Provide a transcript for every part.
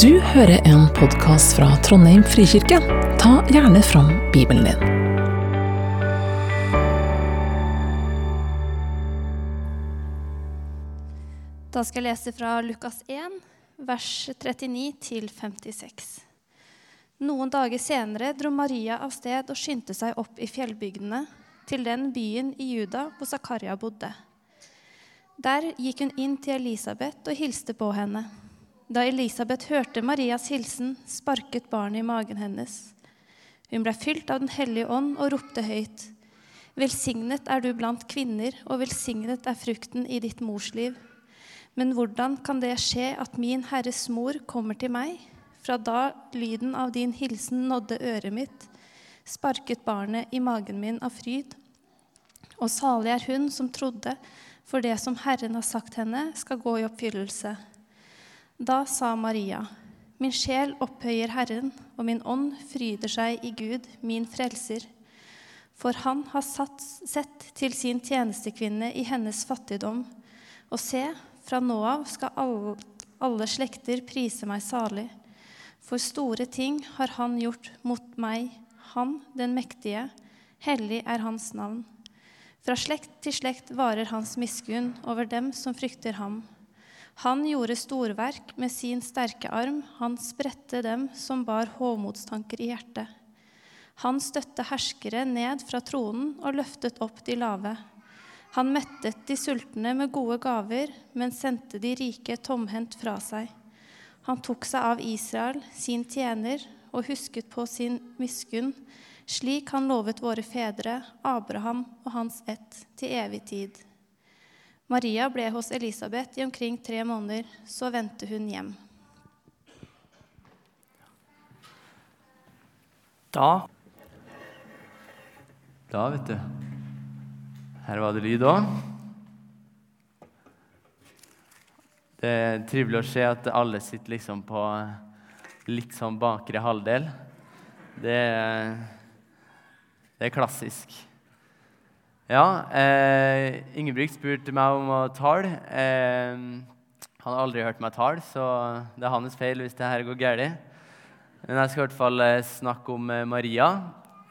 Du hører en podkast fra Trondheim frikirke. Ta gjerne fram Bibelen din. Da skal jeg lese fra Lukas 1, vers 39 til 56. Noen dager senere dro Maria av sted og skyndte seg opp i fjellbygdene, til den byen i Juda hvor Zakaria bodde. Der gikk hun inn til Elisabeth og hilste på henne. Da Elisabeth hørte Marias hilsen, sparket barnet i magen hennes. Hun ble fylt av Den hellige ånd og ropte høyt. Velsignet er du blant kvinner, og velsignet er frukten i ditt mors liv. Men hvordan kan det skje at min Herres mor kommer til meg? Fra da lyden av din hilsen nådde øret mitt, sparket barnet i magen min av fryd. Og salig er hun som trodde, for det som Herren har sagt henne, skal gå i oppfyllelse. Da sa Maria, min sjel opphøyer Herren, og min ånd fryder seg i Gud, min frelser. For han har satt, sett til sin tjenestekvinne i hennes fattigdom. Og se, fra nå av skal alle, alle slekter prise meg salig. For store ting har han gjort mot meg, han den mektige. Hellig er hans navn. Fra slekt til slekt varer hans miskunn over dem som frykter ham. Han gjorde storverk med sin sterke arm, han spredte dem som bar hovmodstanker i hjertet. Han støtte herskere ned fra tronen og løftet opp de lave. Han mettet de sultne med gode gaver, men sendte de rike tomhendt fra seg. Han tok seg av Israel, sin tjener, og husket på sin miskunn, slik han lovet våre fedre, Abraham og hans ett, til evig tid. Maria ble hos Elisabeth i omkring tre måneder. Så vendte hun hjem. Da Da, vet du. Her var det lyd òg. Det er trivelig å se at alle sitter liksom på litt sånn bakre halvdel. Det, det er klassisk. Ja, eh, Ingebrigt spurte meg om å tale. Eh, han har aldri hørt meg tale, så det er hans feil hvis det her går galt. Men jeg skal i hvert fall eh, snakke om eh, Maria.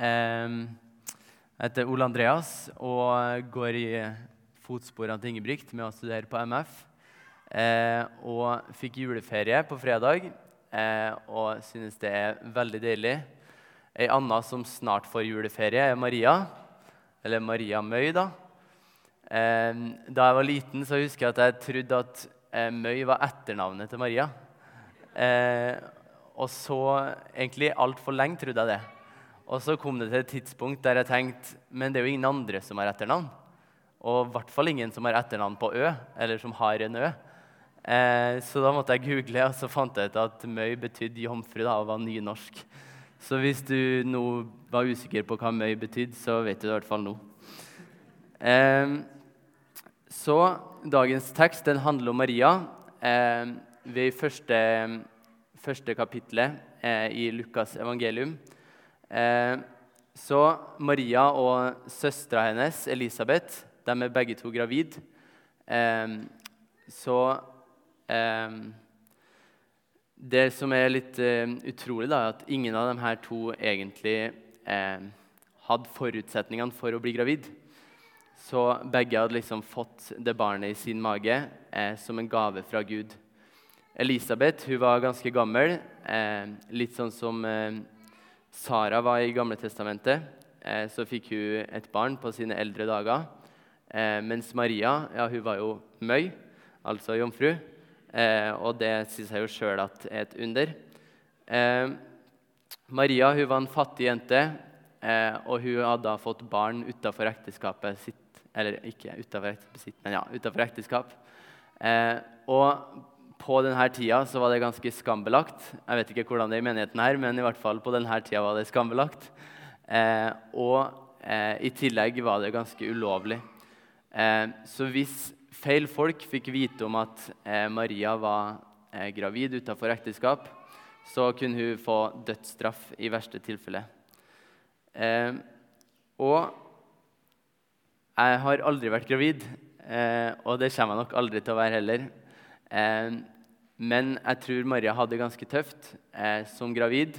Eh, jeg heter Ole Andreas og går i fotsporene til Ingebrigt med å studere på MF. Eh, og fikk juleferie på fredag eh, og synes det er veldig deilig. Ei anna som snart får juleferie, er Maria. Eller Maria Møy, da. Da jeg var liten, så husker jeg at jeg trodde at eh, Møy var etternavnet til Maria. Eh, og så egentlig altfor lenge trodde jeg det. Og så kom det til et tidspunkt der jeg tenkte men det er jo ingen andre som har etternavn. Og i hvert fall ingen som har etternavn på Ø, eller som har en Ø. Eh, så da måtte jeg google, og så fant jeg ut at Møy betydde jomfru da, og var nynorsk. Så hvis du nå var usikker på hva Møy betydde, så vet du det i hvert fall nå. Eh, så dagens tekst den handler om Maria. Eh, ved første, første kapittelet eh, i Lukas evangelium Eh, så Maria og søstera hennes, Elisabeth, de er begge to gravid. Eh, så eh, Det som er litt utrolig, da, er at ingen av de her to egentlig hadde forutsetningene for å bli gravid. Så begge hadde liksom fått det barnet i sin mage eh, som en gave fra Gud. Elisabeth hun var ganske gammel, eh, litt sånn som eh, Sara var i Gamle Testamentet, eh, så fikk hun et barn på sine eldre dager. Eh, mens Maria ja, hun var jo møy, altså jomfru. Eh, og det sier jeg jo sjøl er et under. Eh, Maria hun var en fattig jente, eh, og hun hadde fått barn utafor ekteskapet sitt. Eller ikke utafor ekteskapet sitt, men ja, utafor ekteskap. Eh, og på denne tida så var det ganske skambelagt. Jeg vet ikke hvordan det er i menigheten her, men i hvert fall på denne tida var det skambelagt. Eh, og eh, i tillegg var det ganske ulovlig. Så hvis feil folk fikk vite om at eh, Maria var eh, gravid utenfor ekteskap, så kunne hun få dødsstraff i verste tilfelle. Eh, og jeg har aldri vært gravid, og det kommer jeg nok aldri til å være heller. Men jeg tror Maria hadde det ganske tøft som gravid.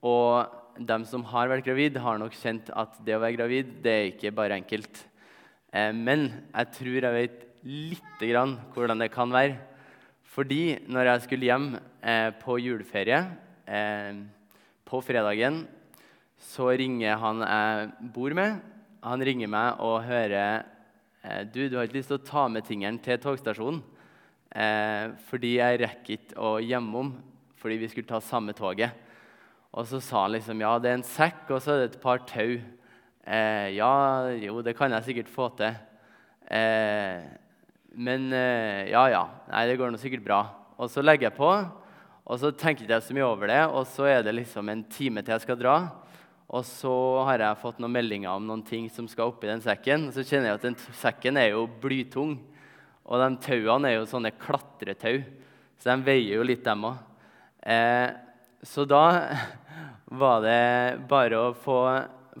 Og de som har vært gravid, har nok kjent at det å være gravid det er ikke bare enkelt. Men jeg tror jeg vet lite grann hvordan det kan være. Fordi når jeg skulle hjem eh, på juleferie eh, på fredagen, så ringer han jeg bor med. Han ringer meg og hører eh, du, du har ikke lyst til å ta med tingene til togstasjonen. Eh, fordi jeg rekker ikke å hjemom fordi vi skulle ta samme toget. Og så sa han liksom ja, det er en sekk, og så er det et par tau. Eh, ja, jo, det kan jeg sikkert få til. Eh, men eh, ja, ja. Nei, det går nå sikkert bra. Og så legger jeg på, og så tenker jeg ikke så mye over det. Og så er det liksom en time til jeg skal dra. Og så har jeg fått noen meldinger om noen ting som skal oppi den sekken. Og så kjenner jeg at den sekken er jo blytung. Og de tauene er jo sånne klatretau, så de veier jo litt, dem òg. Eh, så da var det bare å få,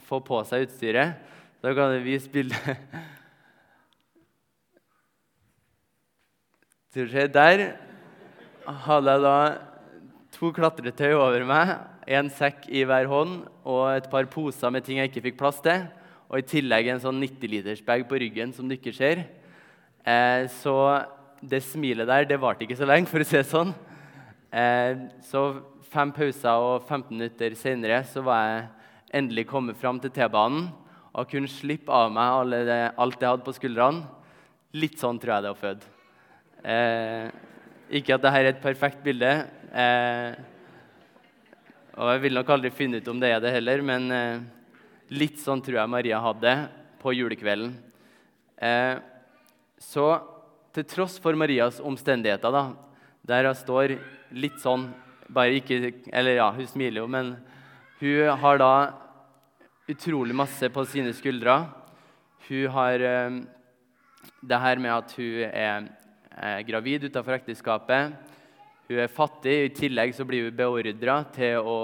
få på seg utstyret. Da kan du vise bildet. Der hadde jeg da to klatretøy over meg, en sekk i hver hånd og et par poser med ting jeg ikke fikk plass til. Og i tillegg en sånn 90-litersbag på ryggen som du ikke ser. Eh, så det smilet der det varte ikke så lenge, for å si det sånn. Eh, så fem pauser og 15 minutter senere så var jeg endelig kommet fram til T-banen og kunne slippe av meg det, alt jeg hadde på skuldrene. Litt sånn tror jeg det å føde. Eh, ikke at dette er et perfekt bilde. Eh, og jeg vil nok aldri finne ut om det er det heller, men eh, litt sånn tror jeg Maria hadde på julekvelden. Eh, så til tross for Marias omstendigheter, da, der hun står litt sånn bare ikke, eller ja, Hun smiler jo, men hun har da utrolig masse på sine skuldre. Hun har eh, det her med at hun er, er gravid utenfor ekteskapet. Hun er fattig. I tillegg så blir hun beordra til å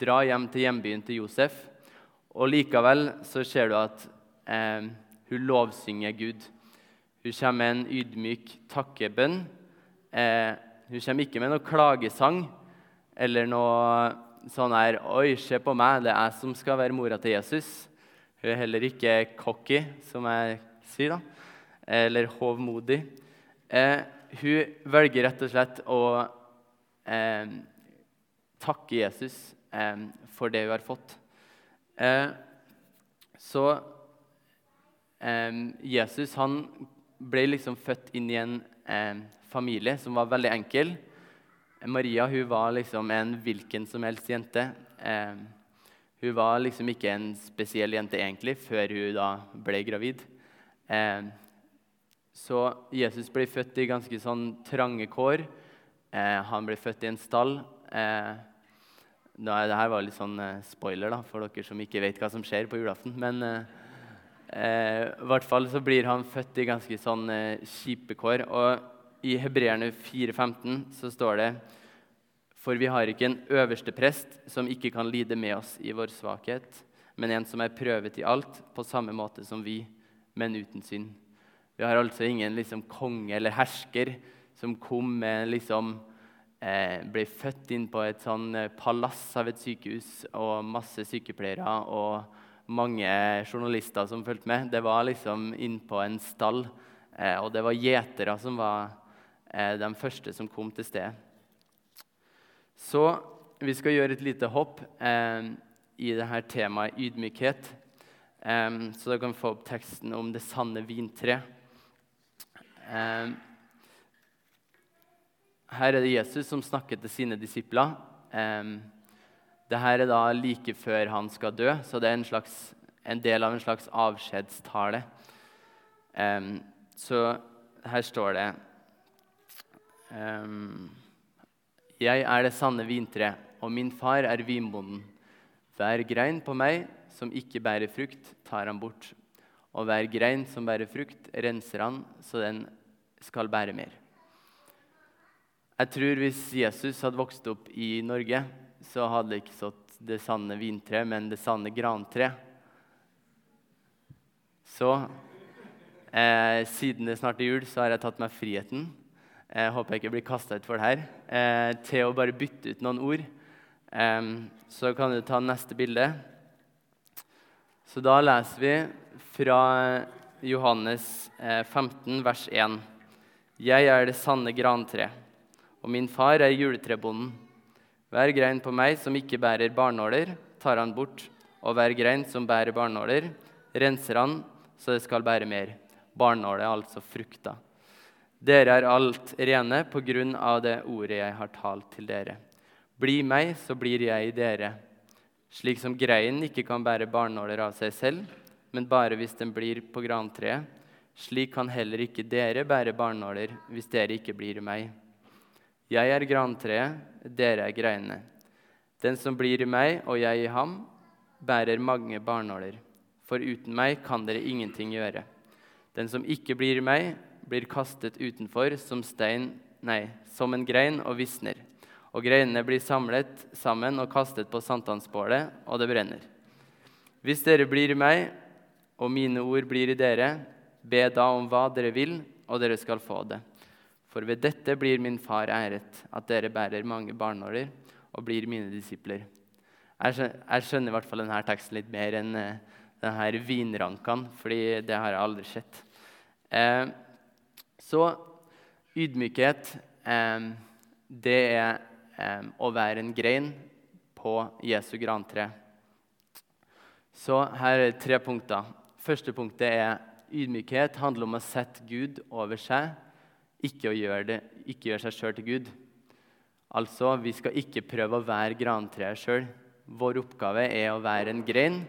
dra hjem til hjembyen til Josef. Og likevel så ser du at eh, hun lovsynger Gud. Hun kommer med en ydmyk takkebønn. Eh, hun kommer ikke med noe klagesang, eller noe sånn her Oi, se på meg, det er jeg som skal være mora til Jesus. Hun er heller ikke cocky, som jeg sier, da. Eller hovmodig. Eh, hun velger rett og slett å eh, takke Jesus eh, for det hun har fått. Eh, så eh, Jesus han ble liksom født inn i en eh, familie som var veldig enkel. Maria hun var liksom en hvilken som helst jente. Hun var liksom ikke en spesiell jente egentlig før hun da ble gravid. Eh, så Jesus blir født i ganske sånn trange kår. Eh, han blir født i en stall. Eh, Dette var litt sånn eh, spoiler da, for dere som ikke vet hva som skjer på julaften. Men eh, eh, i hvert fall så blir han født i ganske sånn kjipe kår. og i Hebreerne 4,15 så står det For vi har ikke en øverste prest som ikke kan lide med oss i vår svakhet, men en som er prøvet i alt, på samme måte som vi, men uten synd. Vi har altså ingen liksom, konge eller hersker som kom med liksom, eh, ble født inn på et sånn eh, palass av et sykehus og masse sykepleiere og mange journalister som fulgte med. Det var liksom inn på en stall, eh, og det var gjetere som var Eh, de første som kom til stedet. Så vi skal gjøre et lite hopp eh, i dette temaet ydmykhet. Eh, så dere kan få opp teksten om det sanne vintre. Eh, her er det Jesus som snakker til sine disipler. Eh, dette er da like før han skal dø, så det er en, slags, en del av en slags avskjedstale. Eh, så her står det jeg er det sanne vintre, og min far er vinbonden. Hver grein på meg som ikke bærer frukt, tar han bort. Og hver grein som bærer frukt, renser han, så den skal bære mer. Jeg tror hvis Jesus hadde vokst opp i Norge, så hadde det ikke stått det sanne vintre, men det sanne grantre. Så eh, siden det snart er jul, så har jeg tatt meg friheten jeg håper jeg ikke blir kasta ut for det her, eh, til å bare bytte ut noen ord. Eh, så kan du ta neste bilde. Så da leser vi fra Johannes 15, vers 1. Jeg er det sanne grantre, og min far er juletrebonden. Hver grein på meg som ikke bærer barnåler, tar han bort, og hver grein som bærer barnåler, renser han så det skal bære mer. Barnåle, altså frukta. Dere er alt rene på grunn av det ordet jeg har talt til dere. Bli meg, så blir jeg dere. Slik som greinen ikke kan bære barnåler av seg selv, men bare hvis den blir på grantreet, slik kan heller ikke dere bære barnåler hvis dere ikke blir meg. Jeg er grantreet, dere er greinene. Den som blir i meg og jeg i ham, bærer mange barnåler. For uten meg kan dere ingenting gjøre. Den som ikke blir i meg, blir kastet utenfor som stein, nei, som en grein og visner. Og greinene blir samlet sammen og kastet på sankthansbålet, og det brenner. Hvis dere blir i meg, og mine ord blir i dere, be da om hva dere vil, og dere skal få det. For ved dette blir min far æret, at dere bærer mange barnåler og blir mine disipler. Jeg skjønner, i hvert fall denne teksten litt mer enn uh, denne vinrankene, fordi det har jeg aldri sett. Eh, så ydmykhet, eh, det er eh, å være en grein på Jesu grantre. Så her er tre punkter. Første punktet er ydmykhet handler om å sette Gud over seg, ikke å gjøre, det, ikke gjøre seg sjøl til Gud. Altså, vi skal ikke prøve å være grantreet sjøl. Vår oppgave er å være en grein.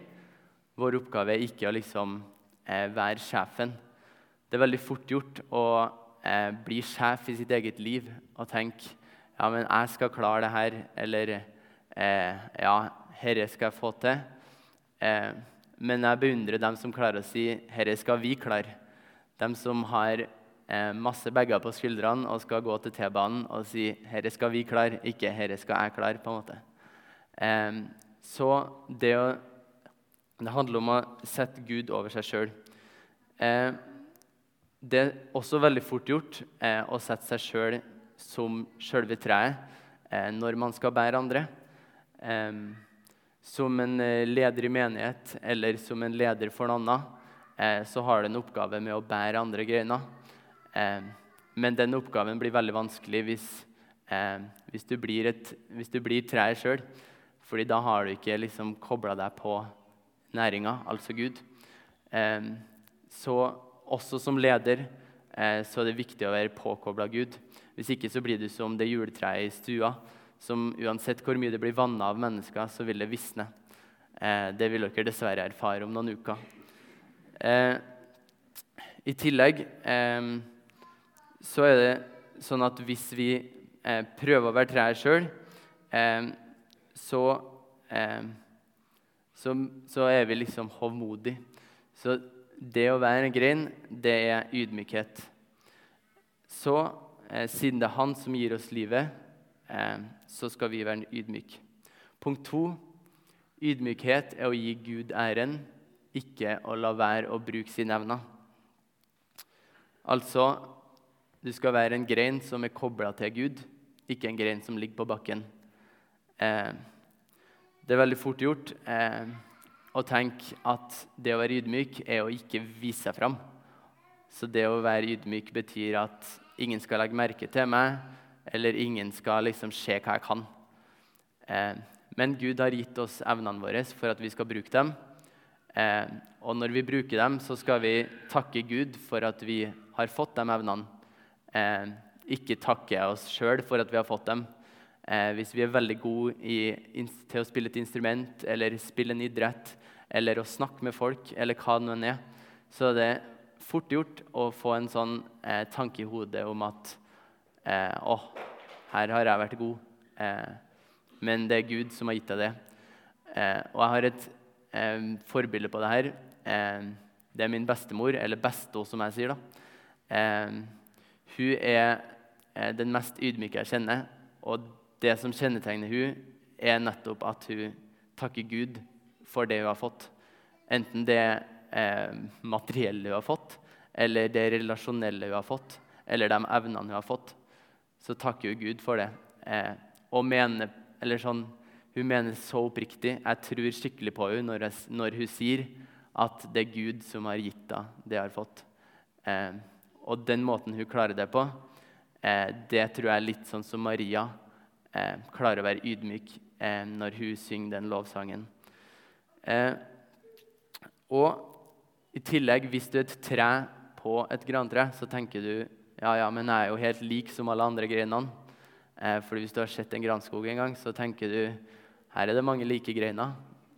Vår oppgave er ikke å liksom eh, være sjefen. Det er veldig fort gjort å eh, bli sjef i sitt eget liv og tenke ja, men jeg skal klare det her, eller eh, ja, herre skal jeg få til. Eh, men jeg beundrer dem som klarer å si herre skal vi klare. Dem som har eh, masse bager på skuldrene og skal gå til T-banen og si 'herre skal vi klare', ikke 'herre skal jeg klare'. på en måte. Eh, så det, å, det, handler om å sette Gud over seg sjøl. Eh, det er også veldig fort gjort eh, å sette seg sjøl som sjølve treet eh, når man skal bære andre. Eh, som en leder i menighet eller som en leder for noen annen, så har du en oppgave med å bære andre greiner. Eh, men den oppgaven blir veldig vanskelig hvis, eh, hvis du blir, et, hvis blir treet sjøl. Fordi da har du ikke liksom kobla deg på næringa, altså Gud. Eh, så også som leder eh, så er det viktig å være påkobla Gud. Hvis ikke så blir du som det juletreet i stua, som uansett hvor mye det blir vanna av mennesker, så vil det visne. Eh, det vil dere dessverre erfare om noen uker. Eh, I tillegg så er det sånn at hvis vi eh, prøver å være trær sjøl, eh, så, eh, så, så, er vi liksom hovmodige. Så det å være en grein, det er ydmykhet. Så eh, siden det er Han som gir oss livet, eh, så skal vi være ydmyke. Punkt to ydmykhet er å gi Gud æren, ikke å la være å bruke sine evner. Altså du skal være en grein som er kobla til Gud, ikke en grein som ligger på bakken. Eh, det er veldig fort gjort eh, å tenke at det å være ydmyk er å ikke vise seg fram. Så det å være ydmyk betyr at ingen skal legge merke til meg, eller ingen skal liksom se hva jeg kan. Eh, men Gud har gitt oss evnene våre for at vi skal bruke dem. Eh, og når vi bruker dem, så skal vi takke Gud for at vi har fått de evnene eh, ikke takke oss sjøl for at vi har fått dem. Eh, hvis vi er veldig gode til å spille et instrument eller spille en idrett eller å snakke med folk, eller hva det nå er, så er det fort gjort å få en sånn eh, tanke i hodet om at eh, Å, her har jeg vært god. Eh, men det er Gud som har gitt deg det. Eh, og jeg har et forbilde på det her. det er min bestemor, eller besto, som jeg sier. da. Hun er den mest ydmyke jeg kjenner. Og det som kjennetegner hun, er nettopp at hun takker Gud for det hun har fått. Enten det eh, materielle hun har fått, eller det relasjonelle hun har fått, eller de evnene hun har fått. Så takker hun Gud for det. Eh, og mener, eller sånn, Hun mener så oppriktig. Jeg tror skikkelig på henne når, når, hun sier at det er Gud som har gitt henne det hun har fått. Eh, og den måten hun klarer det på, eh, det tror jeg er litt sånn som Maria eh, klarer å være ydmyk eh, når hun synger den lovsangen. Eh, og i tillegg, hvis du er et tre på et grantre, så tenker du ja, ja, men jeg er jo helt lik som alle andre greinene. Eh, fordi hvis du har sett en granskog en gang, så tenker du her er det mange like greiner.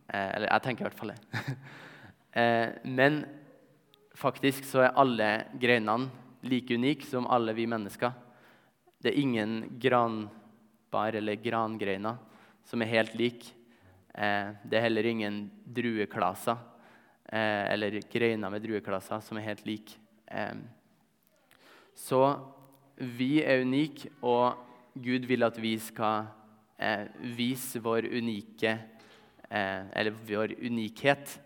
Eh, eller jeg tenker i hvert fall det. eh, men faktisk så er alle greinene like unike som alle vi mennesker. Det er ingen granbar eller grangreiner som er helt like. Eh, det er heller ingen drueklaser eh, eller greiner med drueklaser som er helt like. Så vi er unike, og Gud vil at vi skal eh, vise vår unike eh, Eller vår unikhet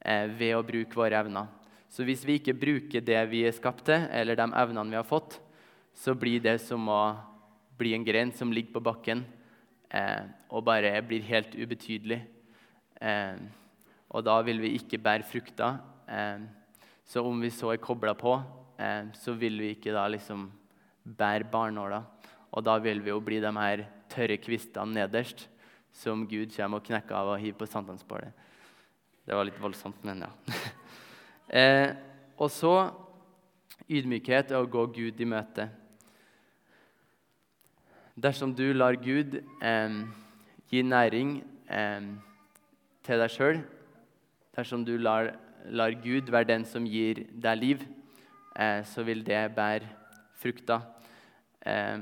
eh, ved å bruke våre evner. Så hvis vi ikke bruker det vi er skapt til, eller de evnene vi har fått, så blir det som å bli en gren som ligger på bakken eh, og bare blir helt ubetydelig. Eh, og da vil vi ikke bære frukter. Eh, så om vi så er kobla på, så vil vi ikke da liksom bære barnåla. Og da vil vi jo bli de her tørre kvistene nederst som Gud kommer og knekker av og hiver på sankthansbålet. Det var litt voldsomt, men ja. eh, og så ydmykhet er å gå Gud i møte. Dersom du lar Gud eh, gi næring eh, til deg sjøl, dersom du lar lar Gud være den som gir deg liv, eh, så vil det bære frukter. Eh,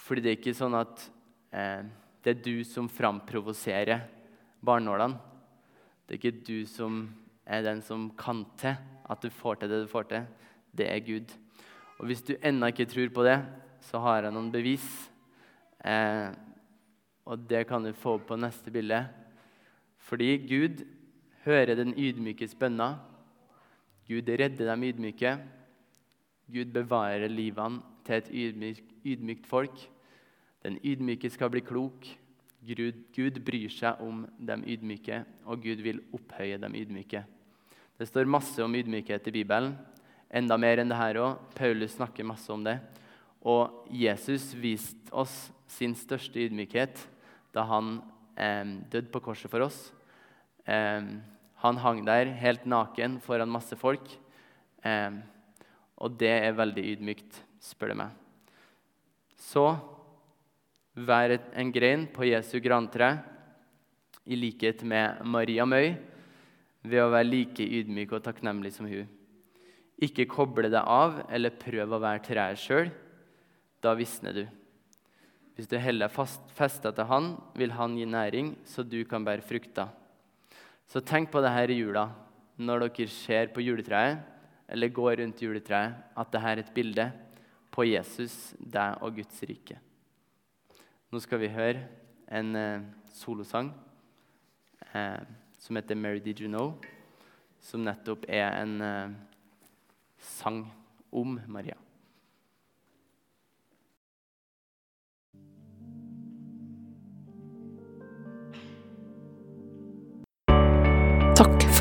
fordi det er ikke sånn at eh, det er du som framprovoserer barnålene. Det er ikke du som er den som kan til at du får til det du får til. Det er Gud. Og Hvis du ennå ikke tror på det, så har jeg noen bevis. Eh, og det kan du få på neste bilde. Fordi Gud hører den ydmykes bønner. Gud redder dem ydmyke. Gud bevarer livene til et ydmykt, ydmykt folk. Den ydmyke skal bli klok. Gud, Gud bryr seg om de ydmyke, og Gud vil opphøye de ydmyke. Det står masse om ydmykhet i Bibelen. Enda mer enn det her òg. Paulus snakker masse om det. Og Jesus viste oss sin største ydmykhet da han eh, døde på korset for oss. Eh, han hang der helt naken foran masse folk. Eh, og det er veldig ydmykt, spør du meg. Så vær en grein på Jesu grantre, i likhet med Maria Møy, ved å være like ydmyk og takknemlig som hun. Ikke koble deg av eller prøv å være treet sjøl. Da visner du. Hvis du heller fester til Han, vil Han gi næring, så du kan bære frukter. Så tenk på det her i jula, når dere ser på juletreet, eller går rundt juletreet, at dette er et bilde på Jesus, deg og Guds rike. Nå skal vi høre en eh, solosang eh, som heter 'Mary Did You Know', som nettopp er en eh, sang om Maria.